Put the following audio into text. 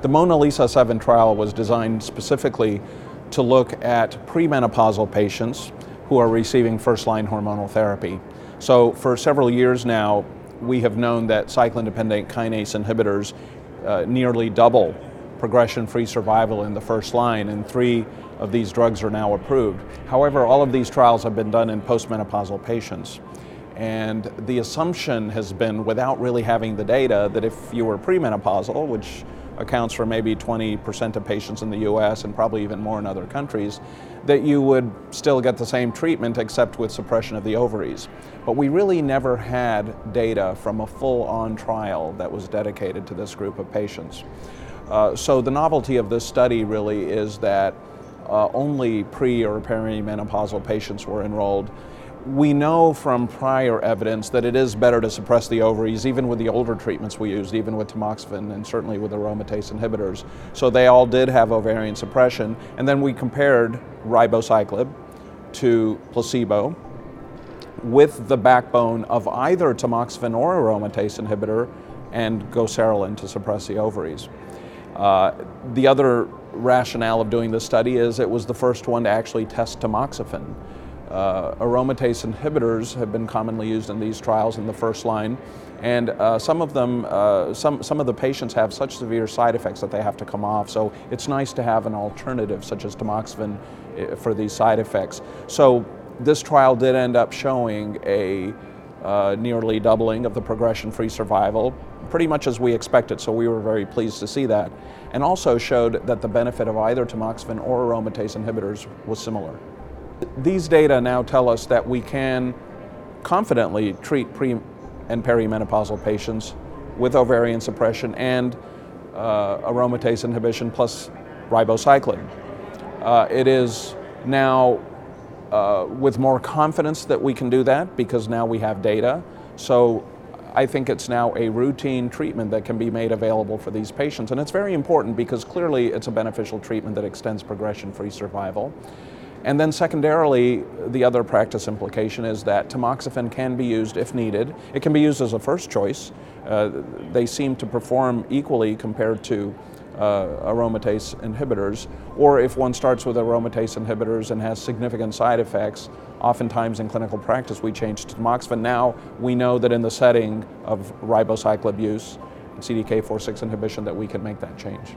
The MONALEESA 7 trial was designed specifically to look at premenopausal patients who are receiving first line hormonal therapy. So, for several years now, we have known that cyclin dependent kinase inhibitors uh, nearly double progression free survival in the first line, and three of these drugs are now approved. However, all of these trials have been done in postmenopausal patients. And the assumption has been, without really having the data, that if you were premenopausal, which accounts for maybe 20% of patients in the US and probably even more in other countries, that you would still get the same treatment except with suppression of the ovaries. But we really never had data from a full on trial that was dedicated to this group of patients. Uh, so the novelty of this study really is that uh, only pre or perimenopausal patients were enrolled we know from prior evidence that it is better to suppress the ovaries, even with the older treatments we used, even with tamoxifen and certainly with aromatase inhibitors. So they all did have ovarian suppression. And then we compared ribociclib to placebo with the backbone of either tamoxifen or aromatase inhibitor and goserelin to suppress the ovaries. Uh, the other rationale of doing this study is it was the first one to actually test tamoxifen. Uh, aromatase inhibitors have been commonly used in these trials in the first line, and uh, some of them, uh, some, some of the patients have such severe side effects that they have to come off. So it's nice to have an alternative, such as tamoxifen, uh, for these side effects. So this trial did end up showing a uh, nearly doubling of the progression-free survival, pretty much as we expected. So we were very pleased to see that, and also showed that the benefit of either tamoxifen or aromatase inhibitors was similar. These data now tell us that we can confidently treat pre and perimenopausal patients with ovarian suppression and uh, aromatase inhibition plus ribociclib. Uh, it is now uh, with more confidence that we can do that because now we have data. So I think it's now a routine treatment that can be made available for these patients. And it's very important because clearly it's a beneficial treatment that extends progression free survival. And then secondarily, the other practice implication is that tamoxifen can be used if needed. It can be used as a first choice. Uh, they seem to perform equally compared to uh, aromatase inhibitors, or if one starts with aromatase inhibitors and has significant side effects, oftentimes in clinical practice we change to tamoxifen. Now we know that in the setting of ribociclib use, CDK4/6 inhibition, that we can make that change.